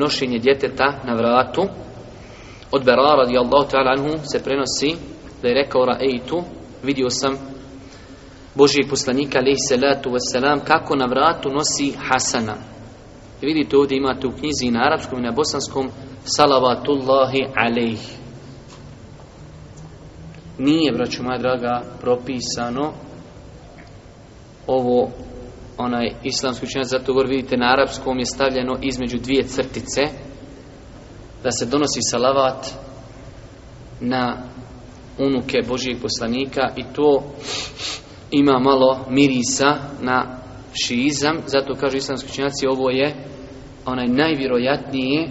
nošenje djeteta na vratu od Bera radijallahu ta'ala anhu se prenosi da je rekao Ra'eitu vidio sam Božijeg poslanika alaihi salatu wasalam kako na vratu nosi Hasana I vidite ovdje imate u knjizi na arapskom i na bosanskom salavatullahi alaih nije braću moja draga propisano ovo onaj islamski učinac, zato govor vidite na arapskom je stavljeno između dvije crtice da se donosi salavat na unuke Božijeg poslanika i to ima malo mirisa na šizam, zato kažu islamski činjaci ovo je onaj najvjerojatniji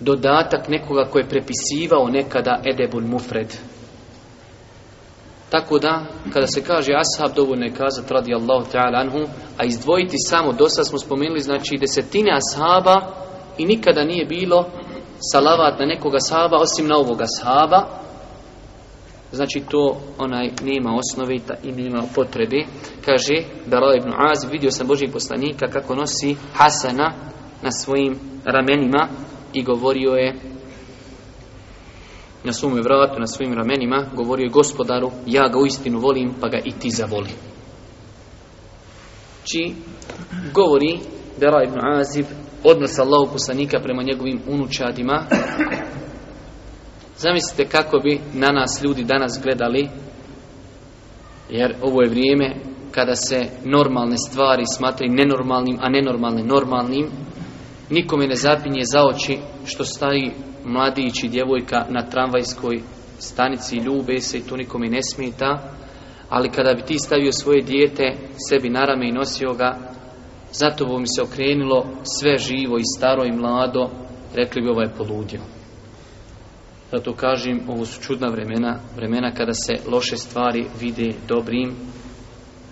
dodatak nekoga koji je prepisivao nekada Edebul Mufred tako da, kada se kaže ashab, dovoljno je kazati radi Allahu ta'ala anhu, a izdvojiti samo, do sad smo spomenuli, znači desetine ashaba i nikada nije bilo salavat na nekoga ashaba, osim na ovoga ashaba. Znači to onaj nema osnovi i nema potrebe. Kaže Bara' ibn Az, vidio sam Božih poslanika kako nosi Hasana na svojim ramenima i govorio je na svome vratu, na svojim ramenima, govorio je gospodaru, ja ga uistinu volim, pa ga i ti zavoli. Či govori Bera ibn Aziv odnos Allahu poslanika prema njegovim unučadima. Zamislite kako bi na nas ljudi danas gledali, jer ovo je vrijeme kada se normalne stvari smatraju nenormalnim, a nenormalne normalnim, nikome ne zapinje za oči što staji mladić i djevojka na tramvajskoj stanici ljube se i to nikome ne smeta, ali kada bi ti stavio svoje dijete sebi na rame i nosio ga, zato bi mi se okrenilo sve živo i staro i mlado, rekli bi ovo ovaj je poludio. Zato kažem, ovo su čudna vremena, vremena kada se loše stvari vide dobrim,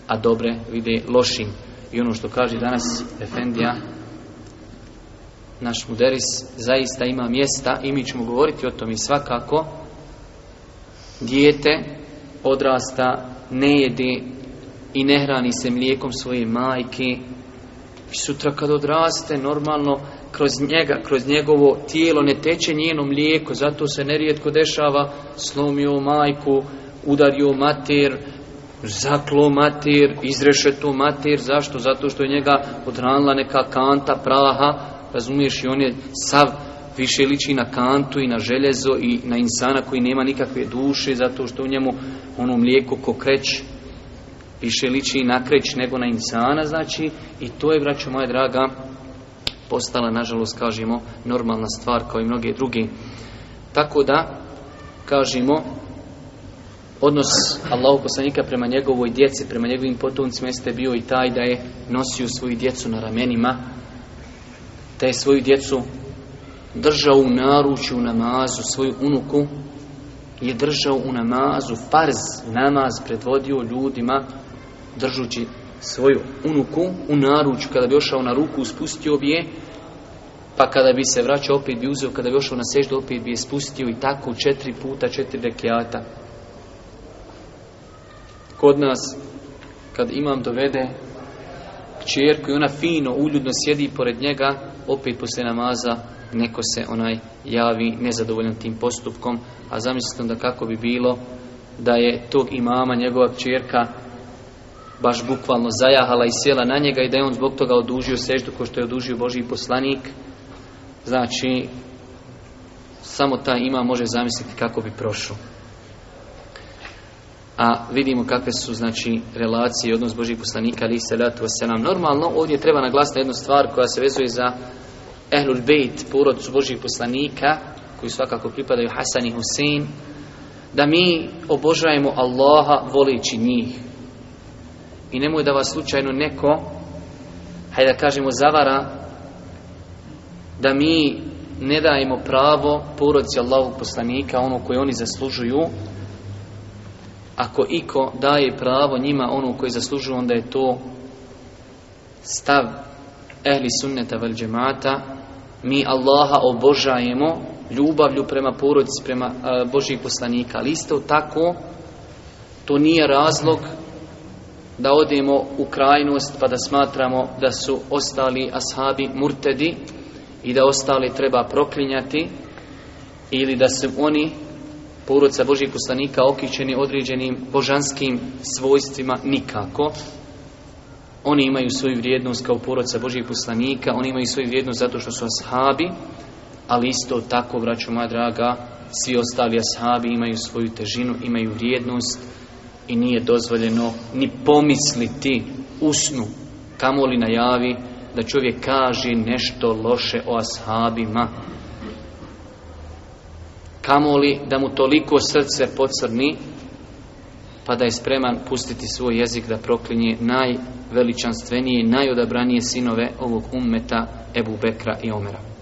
a dobre vide lošim. I ono što kaže danas Efendija, naš muderis zaista ima mjesta i mi ćemo govoriti o tom i svakako dijete odrasta ne jede i ne hrani se mlijekom svoje majke sutra kad odraste normalno kroz njega, kroz njegovo tijelo ne teče njeno mlijeko zato se nerijetko dešava slomio majku udario mater zaklo mater, tu mater, zašto? Zato što je njega odranila neka kanta, praha, razumiješ, i on je sav više liči na kantu i na željezo i na insana koji nema nikakve duše zato što u njemu ono mlijeko ko kreć više liči na kreć nego na insana znači i to je braćo moja draga postala nažalost kažemo normalna stvar kao i mnoge druge tako da kažemo odnos Allahu poslanika prema njegovoj djeci prema njegovim potomcima jeste bio i taj da je nosio svoju djecu na ramenima da je svoju djecu držao u naručju namazu, svoju unuku je držao u namazu, farz namaz predvodio ljudima držući svoju unuku u naručju, kada bi ošao na ruku, spustio bi je, pa kada bi se vraćao, opet bi uzeo, kada bi ošao na seždu, opet bi je spustio i tako četiri puta, četiri rekiata. Kod nas, kad imam dovede kćerku i ona fino, uljudno sjedi pored njega, opet poslije namaza neko se onaj javi nezadovoljan tim postupkom, a zamislite da kako bi bilo da je tog imama njegova čerka baš bukvalno zajahala i sjela na njega i da je on zbog toga odužio seždu ko što je odužio Božji poslanik. Znači, samo ta ima može zamisliti kako bi prošao a vidimo kakve su znači relacije odnos Božih poslanika ali se ratu nam Normalno ovdje treba naglasiti jednu stvar koja se vezuje za Ehlul Bejt, porodcu Božih poslanika koji svakako pripadaju Hasan i Husein da mi obožajemo Allaha voleći njih i nemoj da vas slučajno neko hajde da kažemo zavara da mi ne dajemo pravo porodci Allahog poslanika ono koje oni zaslužuju ako iko daje pravo njima ono koji zaslužuju onda je to stav ehli sunneta vel džemata mi Allaha obožajemo ljubavlju prema porodici prema e, Božih poslanika ali isto tako to nije razlog da odemo u krajnost pa da smatramo da su ostali ashabi murtedi i da ostali treba proklinjati ili da su oni poroca Božih poslanika okićeni određenim božanskim svojstvima nikako. Oni imaju svoju vrijednost kao poroca Božih poslanika, oni imaju svoju vrijednost zato što su ashabi, ali isto tako, vraću moja draga, svi ostali ashabi imaju svoju težinu, imaju vrijednost i nije dozvoljeno ni pomisliti usnu, kamoli najavi da čovjek kaže nešto loše o ashabima kamoli da mu toliko srce pocrni pa da je spreman pustiti svoj jezik da proklinje najveličanstvenije i najodabranije sinove ovog ummeta Ebu Bekra i Omera.